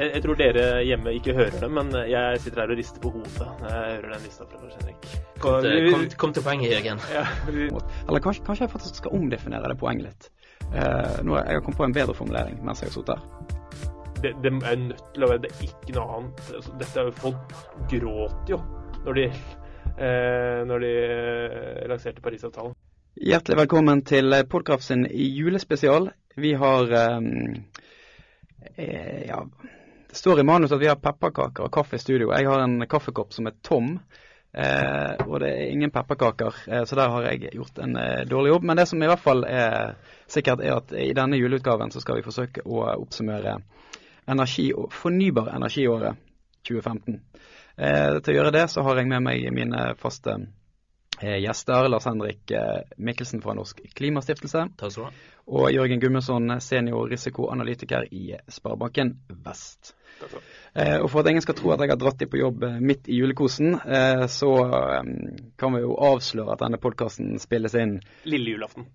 jeg, jeg tror dere hjemme ikke hører det, men jeg sitter her og rister på hodet når jeg hører den lista fra Lars Henrik. Kom, kom, kom til poenget, Jørgen. Ja, Eller kanskje, kanskje jeg faktisk skal omdefinere det poenget litt. Uh, nå har jeg kommet på en bedre formulering mens jeg har sittet her. det, det er nødt til å være det er ikke noe annet. Altså, dette er jo Folk gråt jo når de, eh, når de eh, lanserte Parisavtalen. Hjertelig velkommen til Podkraft sin julespesial. Vi har eh, eh, Ja, det står i manus at vi har pepperkaker og kaffe i studio. Jeg har en kaffekopp som er tom. Eh, og det er ingen pepperkaker, eh, så der har jeg gjort en eh, dårlig jobb. Men det som i hvert fall er sikkert, er at i denne juleutgaven så skal vi forsøke å oppsummere energi, fornybar energiåret 2015. Eh, til å gjøre det så har jeg med meg mine faste gjester. Lars Henrik eh, Mikkelsen fra Norsk Klimastiftelse. Takk skal du ha. Og Jørgen Gummesson, senior risikoanalytiker i Sparebanken Vest. Eh, og for at ingen skal tro at jeg har dratt dem på jobb eh, midt i julekosen, eh, så eh, kan vi jo avsløre at denne podkasten spilles inn Lille julaften.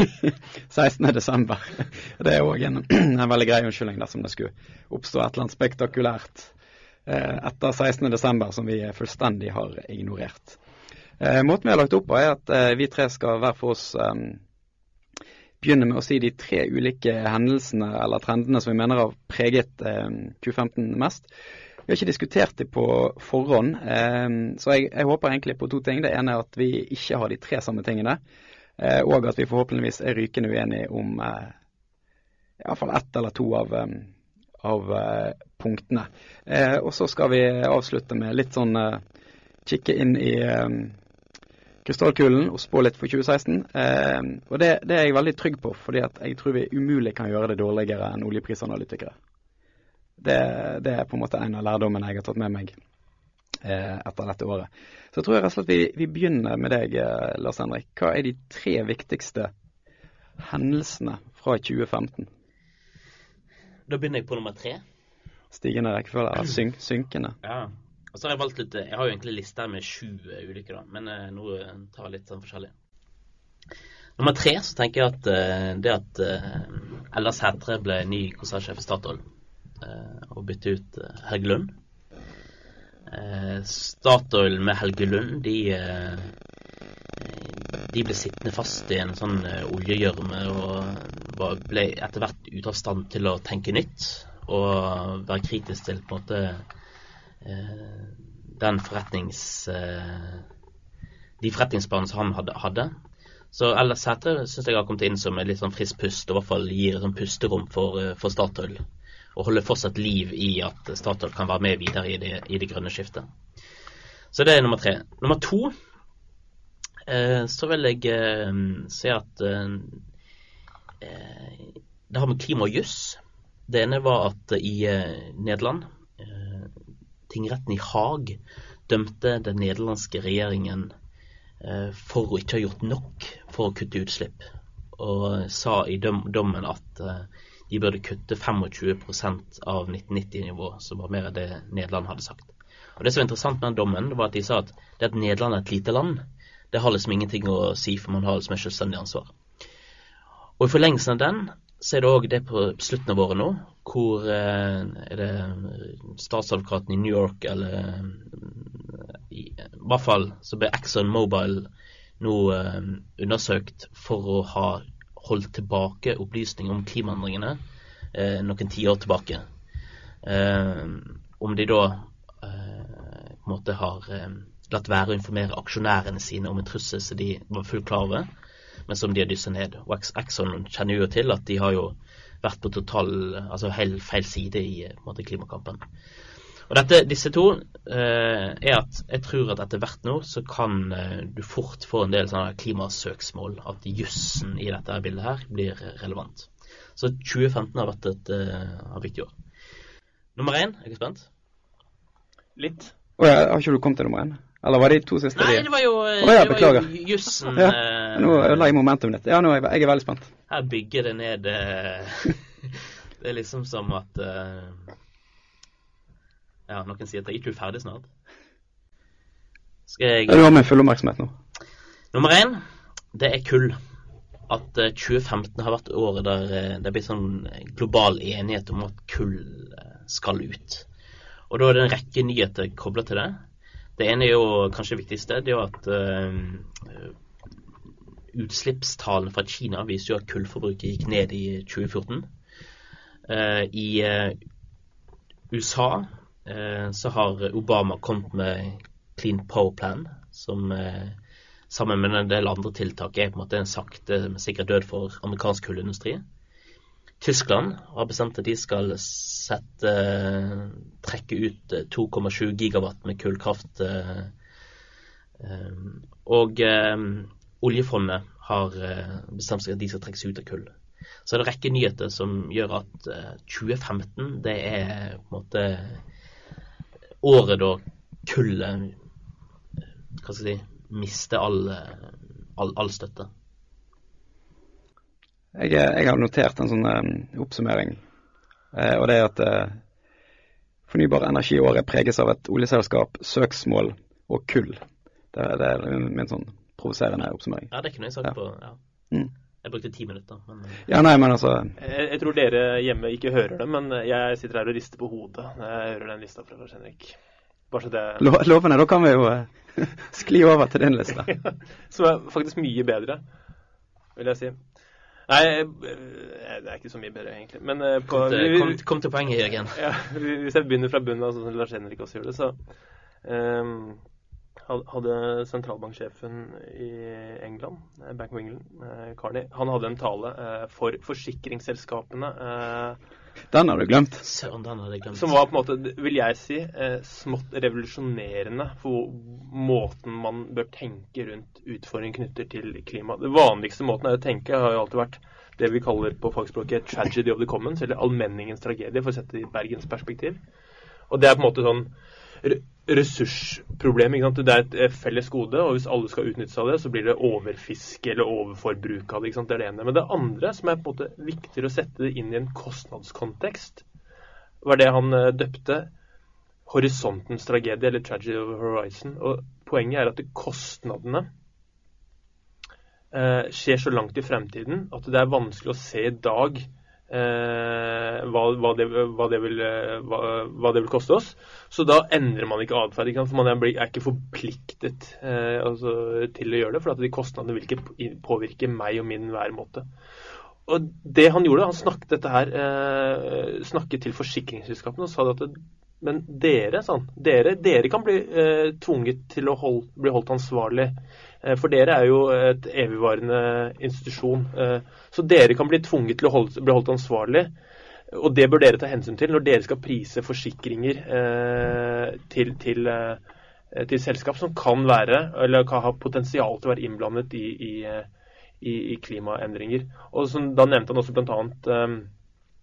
16.12. Det er òg en, en veldig grei unnskyldning dersom det skulle oppstå et eller annet spektakulært eh, etter 16.12. som vi fullstendig har ignorert. Eh, måten vi har lagt opp på, er at eh, vi tre skal hver for oss eh, begynne med å si de tre ulike hendelsene eller trendene som vi mener har preget eh, 2015 mest. Vi har ikke diskutert det på forhånd, eh, så jeg, jeg håper egentlig på to ting. Det ene er at vi ikke har de tre samme tingene, eh, og at vi forhåpentligvis er rykende uenige om eh, iallfall ett eller to av, eh, av eh, punktene. Eh, og så skal vi avslutte med litt sånn eh, kikke inn i eh, krystallkulen og spå litt for 2016. Eh, og det, det er jeg veldig trygg på, fordi at jeg tror vi umulig kan gjøre det dårligere enn oljeprisanalytikere. Det, det er på en måte en av lærdommene jeg har tatt med meg eh, etter dette året. Så jeg tror jeg rett og slett vi, vi begynner med deg, eh, Lars Henrik. Hva er de tre viktigste hendelsene fra 2015? Da begynner jeg på nummer tre. Stigende rekkefølge, synk, synkende? Ja. Og så har jeg valgt litt Jeg har jo egentlig lista med sju ulykker, da, men eh, nå eh, tar jeg litt sånn forskjellig. Nummer tre så tenker jeg at eh, det at uh, Ella Sætre ble ny konsernsjef i Statoil eh, og bytte ut Helge Lund. Eh, Statoil med Helge Lund, de eh, de ble sittende fast i en sånn eh, oljegjørme og ble etter hvert ute av stand til å tenke nytt og være kritisk til på en måte eh, den forretnings... Eh, de forretningsplanene som han hadde. Så Ellers Sætre syns jeg har kommet inn som et litt sånn friskt pust, og i hvert fall gir et sånn pusterom for, eh, for Statoil. Og holder fortsatt liv i at Statoil kan være med videre i det, i det grønne skiftet. Så det er nummer tre. Nummer to eh, så vil jeg eh, si at eh, eh, det har med klima og juss. Det ene var at i eh, Nederland, eh, tingretten i Haag, dømte den nederlandske regjeringen eh, for å ikke ha gjort nok for å kutte utslipp. Og sa i dommen at eh, de burde kutte 25% av 1990-nivået, som var mer enn det Nederland hadde sagt. Og Det som var interessant med den dommen, var at de sa at det at Nederland er et lite land, det har liksom ingenting å si, for man har liksom et selvstendig ansvar. Og i forlengelsen av den, så er det òg det på slutten av året nå, hvor eh, er det statsadvokaten i New York, eller eh, i, i hvert fall så ble Exxon Mobile nå eh, undersøkt for å ha holdt tilbake opplysninger om klimaendringene eh, noen tiår tilbake. Eh, om de da eh, på en måte har latt være å informere aksjonærene sine om en trussel som de var fullt klar over, men som de har dyssa ned. Og Exxon kjenner jo til at de har jo vært på total, altså helt feil side i måte, klimakampen. Og dette, disse to eh, er at jeg tror at etter hvert nå så kan eh, du fort få en del sånne klimasøksmål. At jussen i dette bildet her blir relevant. Så 2015 har vært et eh, viktig år. Nummer én, er jeg spent? Litt. Å ja, har ikke du kommet til nummer én? Eller var de to siste Nei, det var jo, oh, ja, det var jo jussen Ja, eh, Nå ødela jeg momentumet ditt. Ja, nå er jeg, jeg er veldig spent. Her bygger det ned eh, Det er liksom som at eh, Ja, noen sier at jeg ikke er ferdig snart. Skal jeg Du har min fulle oppmerksomhet nå. Nummer én, det er kull. at 2015 har vært året der det er blitt sånn global enighet om at kull skal ut. Og da er det en rekke nyheter koblet til det. Det ene er jo kanskje det viktigste, det er jo at utslippstallene fra Kina viser jo at kullforbruket gikk ned i 2014. Uh, I uh, USA så har Obama kommet med Clean Power Plan, som sammen med en del andre tiltak er på en måte en sakte, men sikker død for amerikansk kullindustri. Tyskland har bestemt at de skal sette, trekke ut 2,7 eh, gigawatt med kullkraft. Eh, eh, og oljefondet har bestemt seg at de skal trekke seg ut av kull. Så det er en rekke nyheter som gjør at 2015 det er på en måte året da kullet hva skal jeg si, mister all, all, all støtte. Jeg, jeg, har notert en sånn um, oppsummering, eh, og det er at eh, fornybar året preges av et oljeselskap, søksmål og kull. Det, det er min sånn provoserende oppsummering. Ja, det kunne jeg sagt ja. på ja. Mm. Jeg brukte ti minutter. Men... Ja, nei, men altså... Jeg, jeg, tror dere hjemme ikke hører det, men jeg sitter her og rister på hodet når jeg hører den lista fra Lars Henrik. Bare så det... Lovende, da kan vi jo uh, skli over til din liste. Som er faktisk mye bedre, vil jeg si. Nei, eh, det er ikke så mye bedre, egentlig. Men eh, på, kom, til, kom, kom, til, poenget, Jørgen. Ja, hvis jeg begynner fra bunnen sånn som Lars Henrik også gjør det, så um, hadde sentralbanksjefen i England, eh, Bank of England, Carney, han hadde en tale for forsikringsselskapene. Den har du glemt. Søren, den har jeg glemt. Som var på en måte, vil jeg si, smått revolusjonerende for måten man bør tenke rundt utfordringer knyttet til klima. Det vanligste måten er å tenke har jo alltid vært det vi kaller på fagspråket 'tragedy of the commons', eller allmenningens tragedie, for å sette det i Bergens perspektiv. Og det er på en måte sånn ressursproblem. Det er et felles gode, og hvis alle skal utnytte seg av det, så blir det overfiske eller overforbruk av det. Det er det ene. Men det andre, som er på en måte viktigere å sette det inn i en kostnadskontekst, var det han eh, døpte horisontens tragedie, eller tragedy of horizon. Og poenget er at kostnadene eh, skjer så langt i fremtiden at det er vanskelig å se i dag eh, hva, hva, det, hva, det vil, eh, hva, det, vil, koste oss. Så da endrer man ikke atferd. For man er, ikke forpliktet eh, altså, til å gjøre det, for de kostnadene vil ikke påvirke meg og min væremåte. Og det han gjorde, han snakket dette her, eh, snakket til forsikringsselskapene og sa at det, men dere, sånn, dere, dere kan bli eh, tvunget til å hold, bli holdt ansvarlig. Eh, for dere er jo et evigvarende institusjon. Eh, så dere kan bli tvunget til å holde, bli holdt ansvarlig. Og det bør dere ta hensyn til når dere skal prise forsikringer eh, til, til, eh, til, selskap som kan være, eller kan ha potensial til å være innblandet i, i, i, i klimaendringer. Og som, Da nevnte han også bl.a. Eh,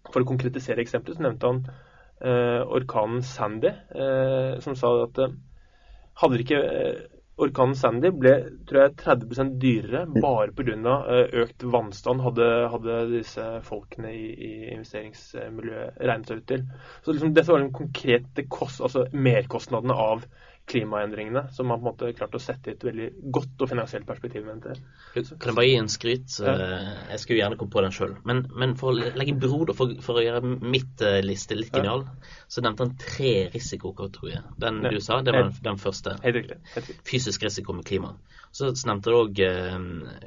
for å konkretisere eksempelet, så nevnte han Eh, orkanen Sandy, eh, som sa at eh, hadde ikke Orkanen Sandy ble tror jeg, 30% dyrere bare pga. økt vannstand, hadde, hadde disse folkene i, i investeringsmiljøet regnet seg ut til. Så liksom, Dette var den konkrete kost, altså merkostnadene av klimaendringene, som man på en måte klart å sette i et veldig godt og finansielt perspektiv. Kan jeg bare gi en skryt? Ja. Eh, jeg skulle gjerne komme på den sjøl. Men, men, for å legge broder, for, for å gjøre mitt uh, liste litt genial, ja. så nevnte han tre risikokategorier. Den ja. du sa, det var den, den første. Helt riktig. Fysisk risiko med klima. Så nevnte du òg eh,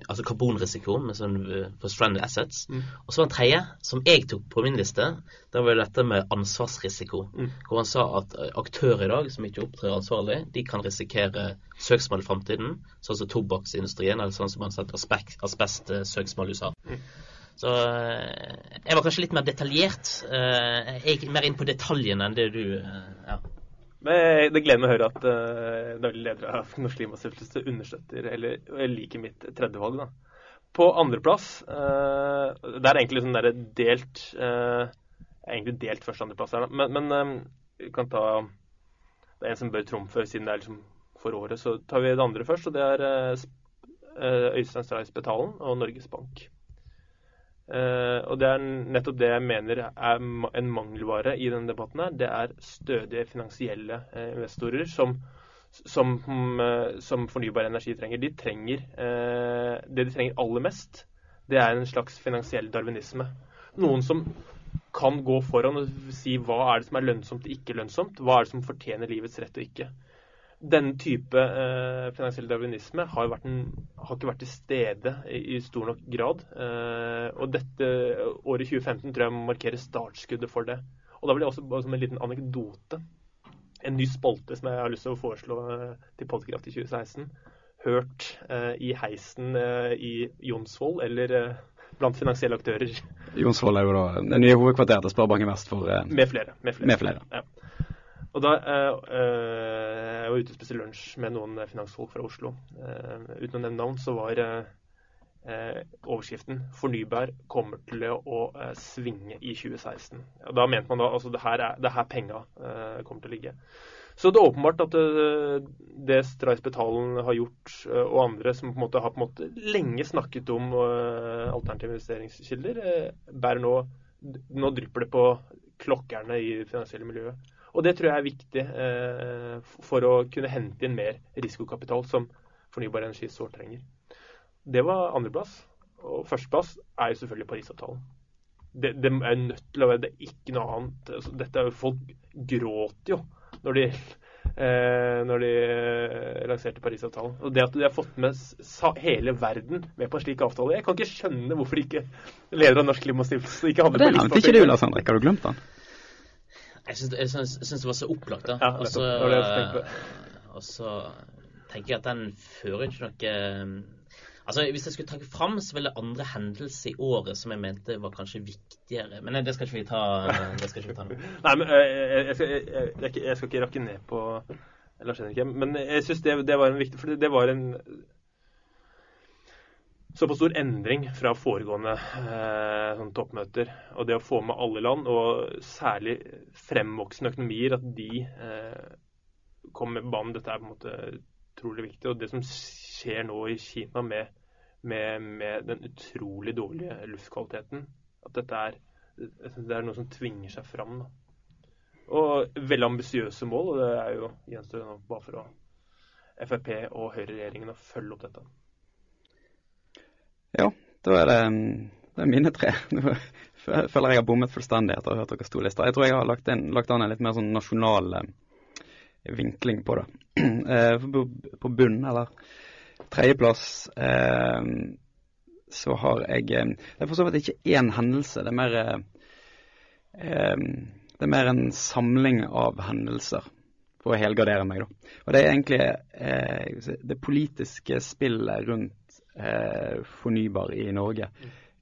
altså karbonrisiko med sånn, for stranded assets. Mm. Og så var den tredje, som jeg tok på min liste, det var dette med ansvarsrisiko. Mm. Hvor han sa at aktører i dag som ikke opptrer ansvarlig. De kan risikere søksmål i framtiden, sånn som tobakksindustrien, eller sånn som man setter asbest-søksmål i USA. Mm. Så eh, jeg var kanskje litt mer detaljert. Eh, jeg gikk mer inn på detaljene enn det du eh, ja. Men Det gleder meg å høre at uh, daglig leder av Norsk Klimastiftelse understøtter eller liker mitt tredje valg. da. På andreplass uh, Det er egentlig sånn der delt uh, egentlig delt første-andreplass her, men, men um, vi kan ta det er en som bør trumfe, siden det er liksom for året. Så tar vi det andre først, og det er eh, eh, Øystein Stray Spetalen og Norges Bank. Uh, og det er nettopp det jeg mener er en mangelvare i denne debatten. her, Det er stødige finansielle uh, investorer som, som, um, som, fornybar energi trenger. De trenger Det de trenger aller mest, det er en slags finansiell darwinisme. Noen som kan gå foran og si hva er det som er lønnsomt og ikke lønnsomt. Hva er det som fortjener livets rett og ikke. Denne type eh, finansiell darwinisme har, en, har, ikke vært til stede i, i stor nok grad. Eh, og dette året 2015 tror jeg markerer startskuddet for det. Og da vil jeg også som en liten anekdote en ny spalte som jeg har lyst til å foreslå eh, til Podkraft i 2016. Hørt eh, i heisen eh, i Jonsvoll eller eh, blant finansielle aktører. Jonsvoll er jo da det nye hovedkvarteret til Sparebanken Vest for eh, Med flere. Med flere. Med flere. Ja. Og da eh, Jeg var ute og spiste lunsj med noen finansfolk fra Oslo. uten å nevne navn, så var eh, overskriften 'Fornybar kommer til å eh, svinge i 2016'. Ja, da mente man da altså det her er det her penga eh, kommer til å ligge. Så det er åpenbart at det, eh, det Streisbetalen har gjort, eh, og andre som på en måte har på en måte lenge snakket om alternative investeringskilder, bærer nå Nå drypper det på klokkerne i det finansielle miljøet. Og det tror jeg er viktig eh, for å kunne hente inn mer risikokapital som fornybar energi sårt trenger. Det var andreplass. Og førsteplass er jo selvfølgelig Parisavtalen. Det, det, er nødt til å være det er ikke noe annet. Altså, dette er jo, Folk gråter jo når de, eh, når de eh, lanserte Parisavtalen. Og det at de har fått med hele verden med på en slik avtale Jeg kan ikke skjønne hvorfor de ikke leder av Norsk Klimastiftelse ikke hadde det. Det nevnte ikke du, Lars Henrik. Har du glemt den? Jeg syns, det var så opplagt, da. Ja, det det og så tenker jeg at den fører ikke noe Altså, Hvis jeg skulle trekke fram, så ville andre hendelser i året som jeg mente var kanskje viktigere. Men det skal ikke vi ta, det skal ikke vi ta nå. Nei, men eh, jeg, jeg, skal, jeg, jeg, skal ikke rakke ned på Lars Henrik Men jeg syns det, det, var en viktig For det var en såpass stor endring fra foregående eh, sånn toppmøter. Og det å få med alle land, og særlig fremvoksende økonomier, at de eh, kommer med banen. Dette er på en måte utrolig viktig. Og det som skjer nå i Kina med med, med, den utrolig dårlige luftkvaliteten. At dette er, det er noe som tvinger seg fram. Da. Og veldig ambisiøse mål, og det er jo gjenstår bare for å Frp og høyreregjeringen å følge opp dette. Ja, da er det, det er mine tre. Nå føler jeg har bommet fullstendig etter å ha hørt deres to lister. Jeg tror jeg har lagt, inn, lagt an en litt mer sånn nasjonal eh, vinkling på det. Eh, på bunnen, eller tredjeplass eh, så har jeg eh, Det er for så vidt ikke én hendelse. Det er mer eh, det er mer en samling av hendelser, for å helgardere meg, da. Og det er egentlig eh, det politiske spillet rundt eh, fornybar i Norge.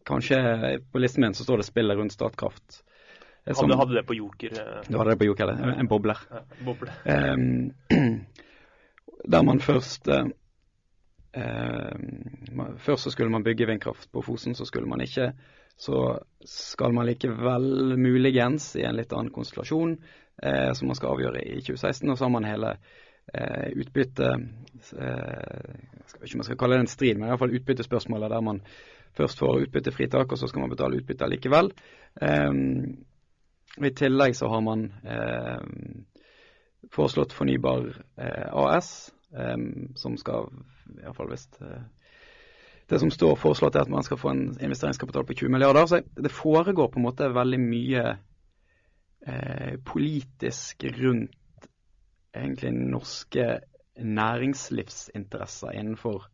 Kanskje på listen min så står det spillet rundt Statkraft. Som, hadde, hadde det på Joker? Du hadde det på Joker, det. en bobler. Ja, bobler. der man først Eh, først så skulle man bygge vindkraft på Fosen, så skulle man ikke. Så skal man likevel muligens i en litt annen konstellasjon, eh, som man skal avgjøre i 2016. Og så har man hele eh, utbytte eh, vet ikke jeg skal kalle det en strid, men i hvert fall utbyttespørsmålet der man først får utbyttefritak, og så skal man betale utbytte likevel. Eh, I tillegg så har man eh, foreslått Fornybar AS, som skal iallfall hvis det som står foreslått er at man skal få en investeringskapital på 20 milliarder. Så det foregår på en måte veldig mye politisk rundt egentlig norske næringslivsinteresser innenfor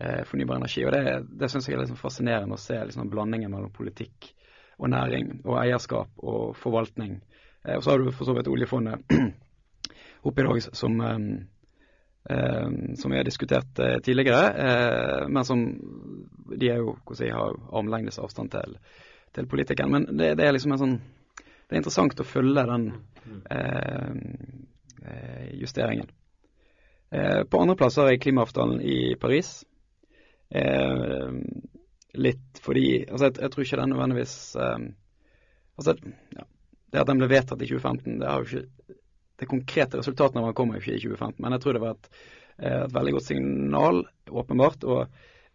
eh, fornybar energi. Og Det, det syns jeg er liksom fascinerende å se liksom blandingen mellom politikk og næring og eierskap og forvaltning. Eh, og så har du for så vidt oljefondet oppe i dag som eh, Eh, som vi har diskutert eh, tidligere, eh, men som de er jo, si, har armlengdes avstand til, til politikeren. Men det, det, er liksom en sånn Det er interessant å følge den justeringen. på andreplass har jeg klimaavtalen i Paris. litt fordi altså jeg, jeg, tror ikke den nødvendigvis altså, ja, Det at den ble vedtatt i 2015, det har jo ikke det konkrete resultatene av den kommer jo ikke i 2015, men jeg tror det var et, eh, et veldig godt signal, åpenbart. Og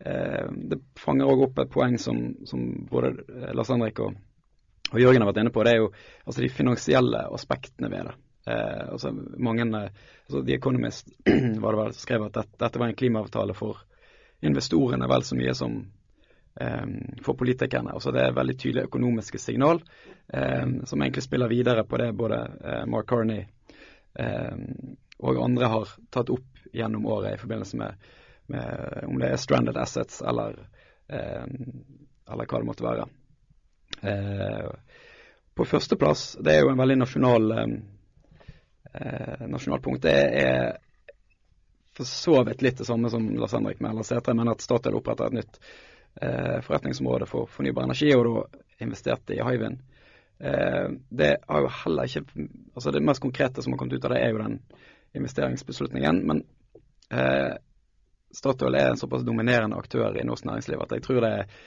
eh, det fanger òg opp et poeng som, som både eh, Lars Henrik og, og, Jørgen har vært inne på. Det er jo altså de finansielle aspektene ved det. Eh, altså mange, altså The Economist var det vel skrev at dette, dette var en klimaavtale for investorene vel så mye som for politikerne. Altså Det er veldig tydelige økonomiske signal som egentlig spiller videre på det både Mark Carney og andre har tatt opp gjennom året i forbindelse med, med om det er stranded assets eller, eller hva det måtte være. På førsteplass, det er jo en veldig nasjonal nasjonalpunkt, det er for så vidt litt det samme som Lars Henrik Mæland Sætre, men at Statoil oppretter et nytt eh, forretningsområde for fornybar energi, og da investerte i Hywind. Eh, det har jo heller ikke altså Det mest konkrete som har kommet ut av det, er jo den investeringsbeslutningen. Men eh, Statoil er en såpass dominerende aktør i norsk næringsliv at jeg tror det er,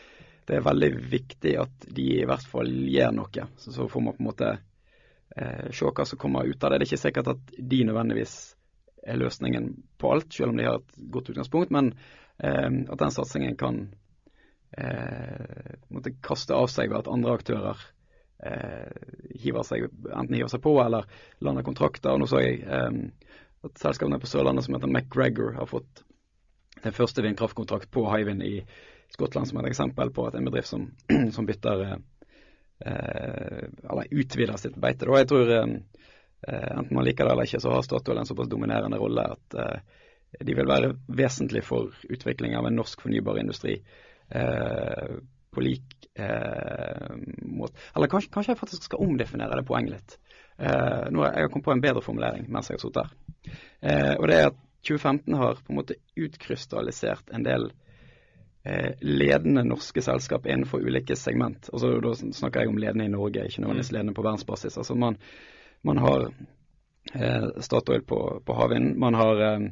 det er veldig viktig at de i hvert fall gjør noe. Så, så får man på en måte eh, se hva som kommer ut av det. Det er ikke sikkert at de nødvendigvis er løsningen på alt, selv om de har et godt utgangspunkt. Men eh, at den satsingen kan eh, måtte kaste av seg ved at andre aktører eh, hiver seg, enten hiver seg på eller lander kontrakter. Nå så jeg eh, at selskapene på Sørlandet som heter McGregor har fått den første vindkraftkontrakt på Hywind i Skottland som et eksempel på at en bedrift som, som bytter eh, eller utvider sitt beite. Og Jeg tror eh, Eh, enten man liker det eller ikke, så har Statoil en såpass dominerende rolle at eh, de vil være vesentlig for utvikling av en norsk fornybar industri eh, på lik måte. Eller kanskje, kanskje, jeg faktisk skal omdefinere det poenget litt. nå har jeg kommet på en bedre formulering mens jeg har sittet her. og det er at 2015 har på en måte utkrystallisert en del ledende norske selskap innenfor ulike segment. Altså, da snakker jeg om ledende i Norge, ikke nødvendigvis mm. ledende på verdensbasis. Altså, man, man har eh, Statoil på, på havvind. Man har eh,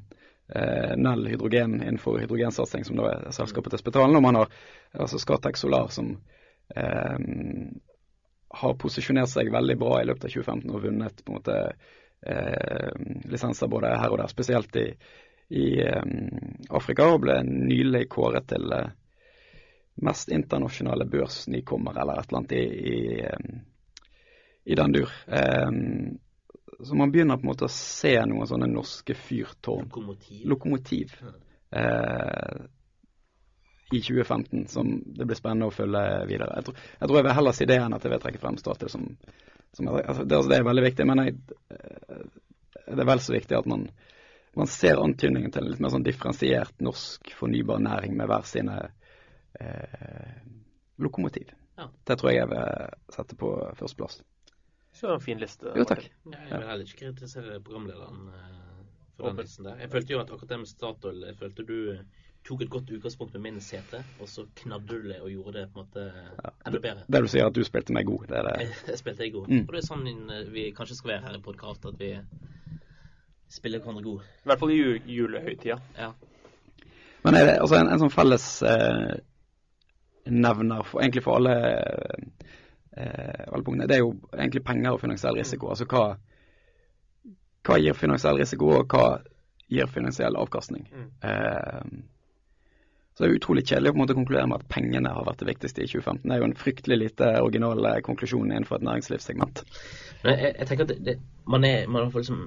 eh, Nell hydrogen innenfor hydrogensatsing, som da er selskapet til Spetalen. Og man har altså Scatec Solar, som eh, har posisjonert seg veldig bra i løpet av 2015 og vunnet på en måte eh, lisenser både her og der, spesielt i, i Afrika, og ble nylig kåret til mest internasjonale børsnykommer eller et eller annet i, i i den dur. Så man begynner på en måte å se noen sånne norske fyrtårn. Lokomotiv. Lokomotiv. Eh, I 2015 som det blir spennende å følge videre. Jeg tror jeg, tror jeg vil heller si det enn at jeg vil trekke frem Statoil som, som altså, det, altså, det, er veldig viktig. Men jeg, det er vel så viktig at man, man ser antydningen til en litt mer sånn differensiert norsk fornybar næring med hver sine eh, lokomotiv. Ja. Det tror jeg jeg vil sette på førsteplass. Så en fin liste. Jo, takk. Ja, jeg vil heller ikke kritisere programlederen uh, for den listen der. Jeg følte jo at akkurat det med Statoil Jeg følte du eh, tok et godt utgangspunkt med min sete, og så knadde du det og gjorde det på en måte enda bedre. Det du sier at du spilte meg god, det er det. Jeg, jeg spilte deg god. Mm. Og det er sånn eh, vi kanskje skal være her i podkast, at vi spiller hverandre god. I hvert fall i julehøytida. Ja. Men er det altså en, en sånn felles eh, nevner for, egentlig for alle eh, Det er jo egentlig penger og finansiell risiko. Altså hva, hva gir finansiell risiko, og hva gir finansiell avkastning. Mm. Eh, så det er utrolig kjedelig å på en måte konkludere med at pengene har vært det viktigste i 2015. Det er jo en fryktelig lite original eh, konklusjon innenfor et næringslivssegment. Men jeg, jeg tenker at det, det, man, er, man, har liksom,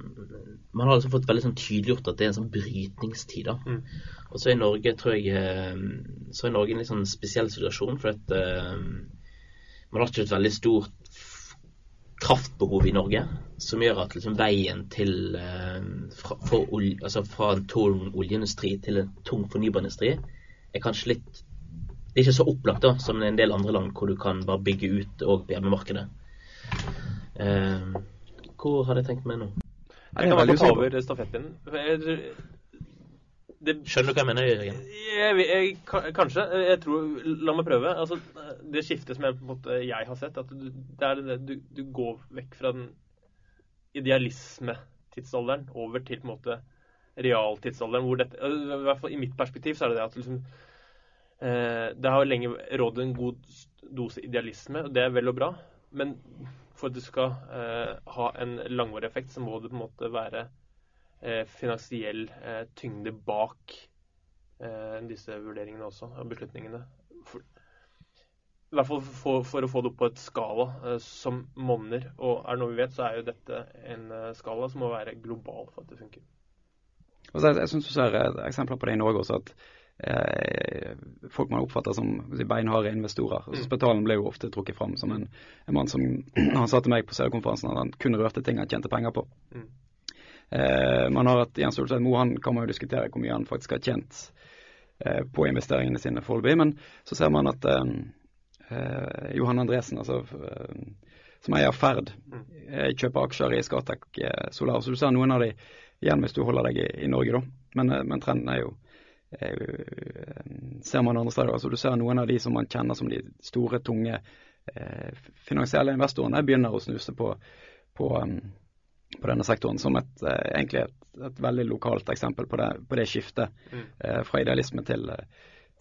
man, har liksom fått veldig sånn tydeliggjort at det er en sånn brytningstid. da. Mm. Og så er Norge tror jeg eh, så er Norge en litt sånn spesiell situasjon. for at uh, man har ikke et veldig stort kraftbehov i Norge som gjør at liksom, veien til uh, fra, olje, altså fra, en tung oljeindustri til en tung fornybarindustri er kanskje litt Det er ikke så opplagt da, som en del andre land hvor du kan bare bygge ut og på hjemmemarkedet. Eh, hvor har jeg tenkt meg nå? Jeg kan bare ta over stafettpinnen det, Skjønner du hva jeg mener? Jørgen? Jeg, jeg, kanskje. Jeg tror, La meg prøve. Altså, det skiftet som jeg, måte, jeg har sett, at du, det er det, du, du, går vekk fra den idealisme-tidsalderen over til på en måte realtidsalderen. hvor dette, I hvert fall i mitt perspektiv så er det det at liksom, eh, det har lenge rådd en god dose idealisme, og det er vel og bra. Men for at det skal eh, ha en langvarig effekt, så må det på en måte være Eh, finansiell eh, tyngde bak eh, disse vurderingene også, og beslutningene. For, I hvert fall for, for, å få det opp på et skala som monner. Og er det noe vi vet, så er jo dette en skala som må være global for at det funker. Og så, jeg syns du ser eksempler på det i Norge også, at eh, folk man oppfatter som beinharde investorer. Mm. Spetalen ble jo ofte trukket fram som en, en mann som han sa til meg på CD-konferansen at han kun rørte ting han tjente penger på. Mm. Eh, man har hatt Jens Olseth Moe, han kan man jo diskutere hvor mye han faktisk har tjent eh, på investeringene sine foreløpig. Men så ser man at eh, eh Johan Andresen, altså, eh, som eier Ferd, mm. eh, kjøper aksjer i Scatec Solar. Så du ser noen av de igjen hvis du holder deg i, i Norge, da. Men, men, trenden er jo, er jo ser man andre steder. Altså, du ser noen av de som man kjenner som de store, tunge finansielle investorene, begynner å snuse på, på um, på denne sektoren som et, eh, egentlig et, et, veldig lokalt eksempel på det, på det skiftet mm. eh, fra idealisme til,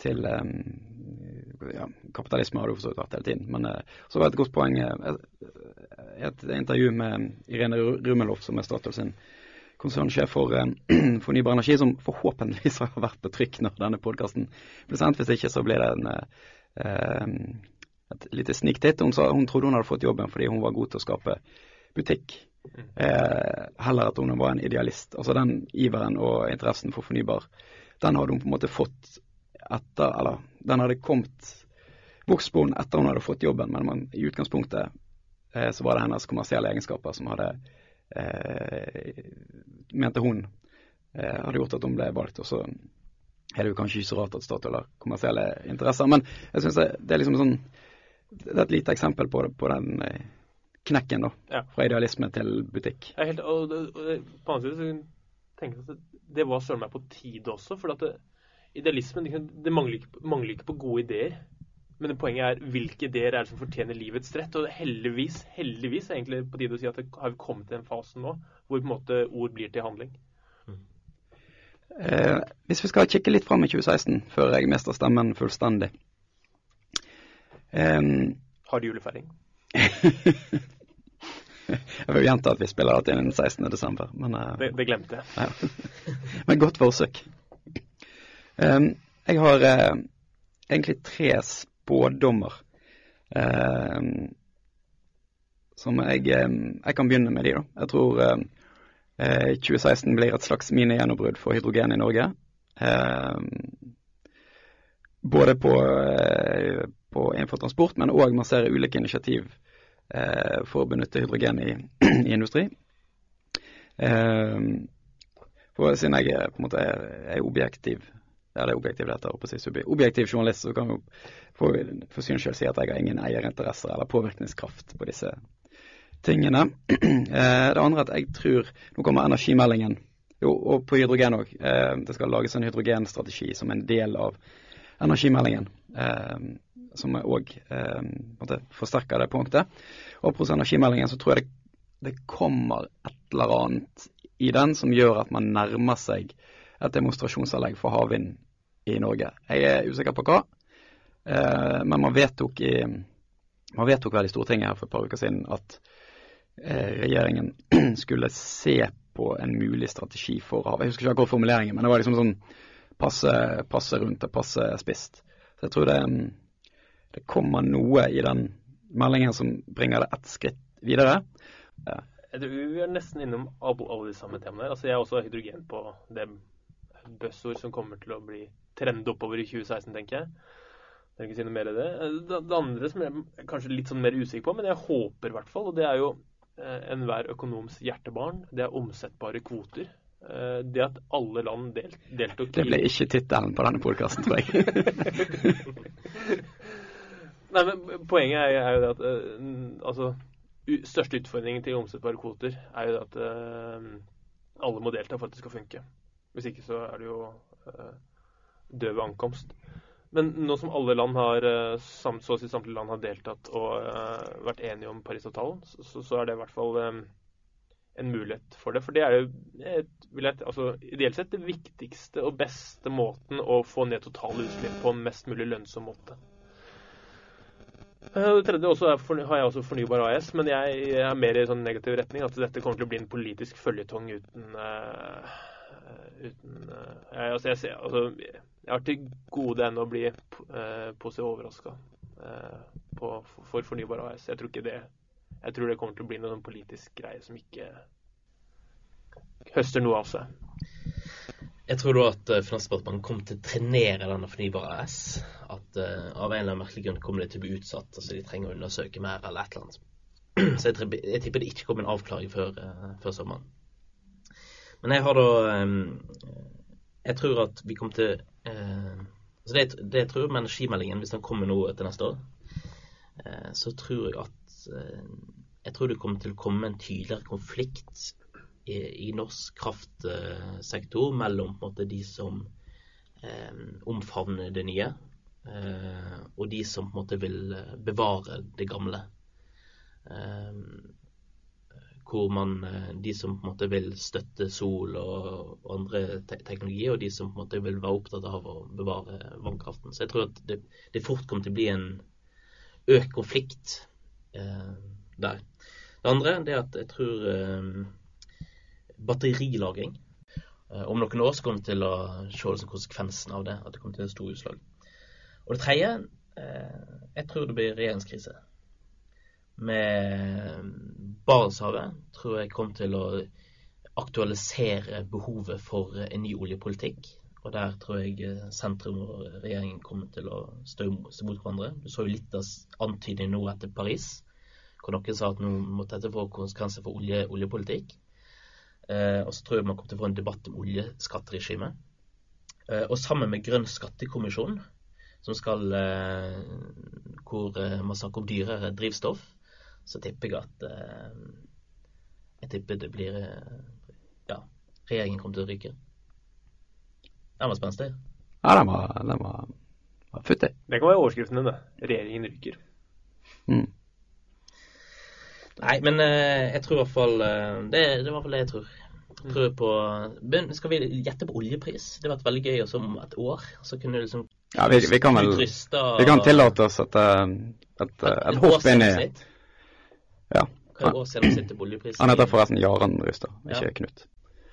til ja, kapitalisme har det jo for så vidt vært hele tiden. Men eh, så var det et godt poeng eh, et intervju med Irene Rumelov, som er Statoil sin konsernsjef for eh, fornybar energi, som forhåpentligvis har vært på trykk når denne podkasten blir sendt. Hvis ikke så blir det en, eh, et lite sniktitt. Hun, hun trodde hun hadde fått jobben fordi hun var god til å skape butikk. Eh, heller at hun var en idealist. Altså den iveren og interessen for fornybar, den hadde hun på en måte fått etter Eller den hadde kommet henne etter hun hadde fått jobben, men man, i utgangspunktet eh, så var det hennes kommersielle egenskaper som hadde eh, Mente hun eh, hadde gjort at hun ble valgt. Og så er det jo kanskje ikke så rart at Statoil har kommersielle interesser, men jeg syns det, det, er liksom sånn Det er et lite eksempel på, på den eh, knekken, da. Ja. Fra idealisme til butikk. Jeg er helt, og, og, og, på andre side tenker jeg at det var søren meg på tide også. For at det, idealismen det mangler ikke, mangler ikke, på gode ideer. Men poenget er hvilke ideer er det som fortjener livets rett. Og heldigvis, heldigvis er egentlig på tide å si at det har vi kommet til den fasen nå hvor på en måte ord blir til handling. Mm. Eh, hvis vi skal kikke litt fram i 2016, før jeg mister stemmen fullstendig eh, Har du julefeiring? Jeg vil gjenta at vi spiller alltid den 16. desember, men uh, det, det, glemte jeg. Ja. men godt forsøk. Um, jeg har uh, egentlig tre spådommer Eh, som jeg, jeg, kan begynne med de, da. Jeg tror 2016 blir et slags mini-gjennombrudd for hydrogen i Norge. både på, på innenfor transport, men òg man ser ulike initiativ Eh, for å benytte hydrogen i, i industri. Eh, for siden jeg på en måte er objektiv ja, det er objektiv dette, å si, objektiv journalist, så kan jo for, for syns skyld si at jeg har ingen eierinteresser eller påvirkningskraft på disse tingene. Eh, det andre er at jeg tror Nå kommer energimeldingen. Jo, og på hydrogen òg. Det skal lages en hydrogenstrategi som en del av energimeldingen som òg eh, forsterker det punktet. Og på energimeldingen så tror jeg det, det, kommer et eller annet i den som gjør at man nærmer seg et demonstrasjonsanlegg for havvind i Norge. Jeg er usikker på hva, eh, men man vedtok, i, man vedtok vel i Stortinget her for et par uker siden at eh, regjeringen skulle se på en mulig strategi for havet. Jeg husker ikke akkurat formuleringen, men det var liksom sånn passe, passe rundt og passe spist. Så jeg tror det, det kommer noe i den meldingen som bringer det ett skritt videre. Ja. Vi er nesten innom alle de samme temaene. Altså, jeg er også hydrogen på det buzzord som kommer til å bli trende oppover i 2016, tenker jeg. Jeg trenger ikke si noe mer i det. det. Det andre som jeg er kanskje litt sånn mer usikker på, men jeg håper i hvert fall, og det er jo eh, enhver økonoms hjertebarn, det er omsettbare kvoter. Eh, det at alle land del, deltok i Det ble ikke tittelen på denne podkasten, tror jeg. Nei, men Poenget er, er jo det at altså, største utfordringen til omsettbare kvoter er jo det at alle må delta for at det skal funke. Hvis ikke så er det jo død ved ankomst. Men nå som alle land har, så å si samtlige land har deltatt og vært enige om Parisavtalen, så, så er det i hvert fall um, en mulighet for det. For det er jo et, jeg, altså, ideelt sett det viktigste og beste måten å få ned totale utslipp på en mest mulig lønnsom måte. Eh, det tredje for, har jeg også Fornybar AS, men jeg, jeg er mer i sånn negativ retning. At dette kommer til å bli en politisk føljetong uten, uh, uten uh, jeg, altså jeg, ser, altså, jeg, har til gode ennå å bli uh, positivt overraska for, for Fornybar AS. Jeg tror ikke det Jeg tror det kommer til å bli noen politisk greie som ikke høster noe av seg. Jeg tror da at eh, Finansdepartementet kommer til å trenere denne fornybare AS. At uh, av en eller annen merkelig grunn kommer det til å bli utsatt. altså De trenger å undersøke mer eller et eller annet. Så jeg, jeg tipper det ikke kommer en avklaring før, uh, før sommeren. Men jeg har da um, Jeg tror at vi kommer til eh, altså det, det jeg tror med energimeldingen, hvis den kommer nå til neste år, eh, så tror jeg at eh, Jeg tror det kommer til å komme en tydeligere konflikt i, i norsk kraftsektor mellom måte de som eh, omfavner det nye, eh, og de som på en måte vil eh, bevare det gamle. Eh, hvor man, eh, De som på en måte vil støtte sol og, andre te teknologier, og de som på en måte vil være opptatt av å bevare vannkraften. Så jeg tror at det, det fort kommer til å bli en økt konflikt eh, der. Det andre er at jeg tror eh, batterilagring. Eh, Om noen år så kommer vi til å se det som konsekvensen av det, at det kommer til å være store utslag. Og det tredje, eh, jeg tror det blir regjeringskrise. Med Barentshavet tror jeg kom til å aktualisere behovet for en ny oljepolitikk. Og der tror jeg eh, sentrum og regjeringen kommer til å stå mot hverandre. Du så jo litt av antydning nå etter Paris, hvor noen sa at nå måtte dette få konsekvenser for olje, oljepolitikk. Eh, og så tror jeg man kommer til å få en debatt om oljeskatteregime. Eh, og sammen med Grønn skattekommisjon, som skal eh, hvor eh, man snakker om dyrere drivstoff, så tipper jeg at eh, Jeg tipper det blir eh, Ja, regjeringen kommer til å ryke. Den var spenstig. Ja, den var, den var, var futtig. Det kan være overskriften din, det. Regjeringen ryker. Mm. Nei, men eh, jeg tror i hvert fall det, det er i hvert fall det jeg tror. Jeg tror på, skal vi gjette på oljepris? Det hadde vært veldig gøy også om et år. Så kunne du liksom Ja, vi, vi kan vel Knut Vi kan tillate oss et, et, et, et hopp inn i Ja. selv om årsgjennomsnittet på oljeprisen? Han heter forresten Jaran Rustad, ikke Ja. Knut.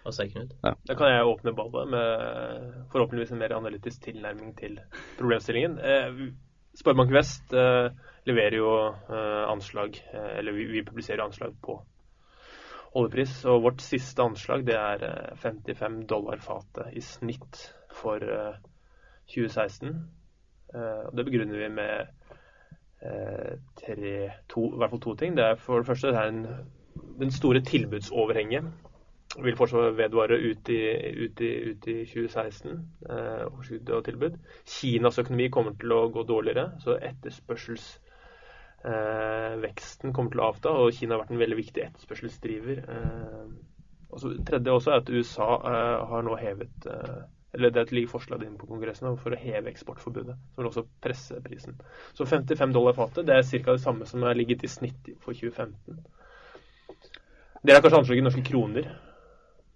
Sier Knut? Da kan jeg åpne ballet med forhåpentligvis en mer analytisk tilnærming til problemstillingen. Eh, Sparebank Vest eh, leverer jo eh, anslag, eh, eller vi, vi publiserer anslag på oljepris. Og vårt siste anslag det er eh, 55 dollar fatet i snitt for eh, 2016. Eh, og det begrunner vi med tre, to, i hvert fall to ting. Det er for det første det en, den store tilbudsoverhenget vil fortsatt vedvare ut i, ut i, ut i 2016. Eh, og tilbud. Kinas økonomi kommer til å gå dårligere, så etterspørselsveksten kommer til å avta. Og Kina har vært en veldig viktig etterspørselsdriver. Eh, og så tredje også er at USA eh, har nå hevet eh, eller Det er et ligger forslag inn på Kongressen for å heve eksportforbudet, som vil også presse prisen. Så 55 dollar fatet det er ca. det samme som har ligget i snitt for 2015. Det er kanskje anslag i norske kroner,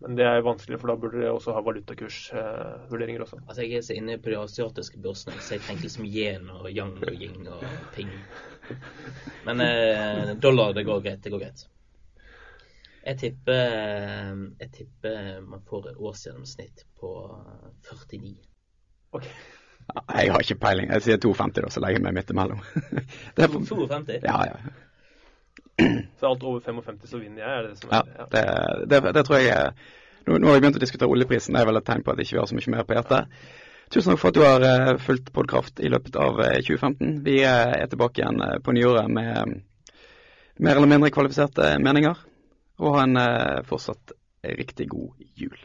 men det er vanskelig, for da burde det også ha valutakursvurderinger også. Altså, jeg er så inne på de asiatiske børsene, så jeg tenker liksom yen og yang og yin og ting. Men eh, dollar, det går greit. Det går greit. Jeg tipper, jeg tipper man får et årsgjennomsnitt på 49. Ok. Jeg har ikke peiling. Jeg sier 2,50, da, så legger jeg meg midt imellom. Det er for- 52? Ja, ja. Så alt over 55 så vinner jeg, er det det som er ja. det, det, det tror jeg er nå, nå har vi begynt å diskutere oljeprisen. Det er vel et tegn på at vi ikke har så mye mer på hjertet. Tusen takk for at du har eh, fulgt Podkraft i løpet av eh, 2015. Vi eh, er tilbake igjen eh, på nyåret med eh, mer eller mindre kvalifiserte meninger. Og ha en eh, fortsatt riktig god jul.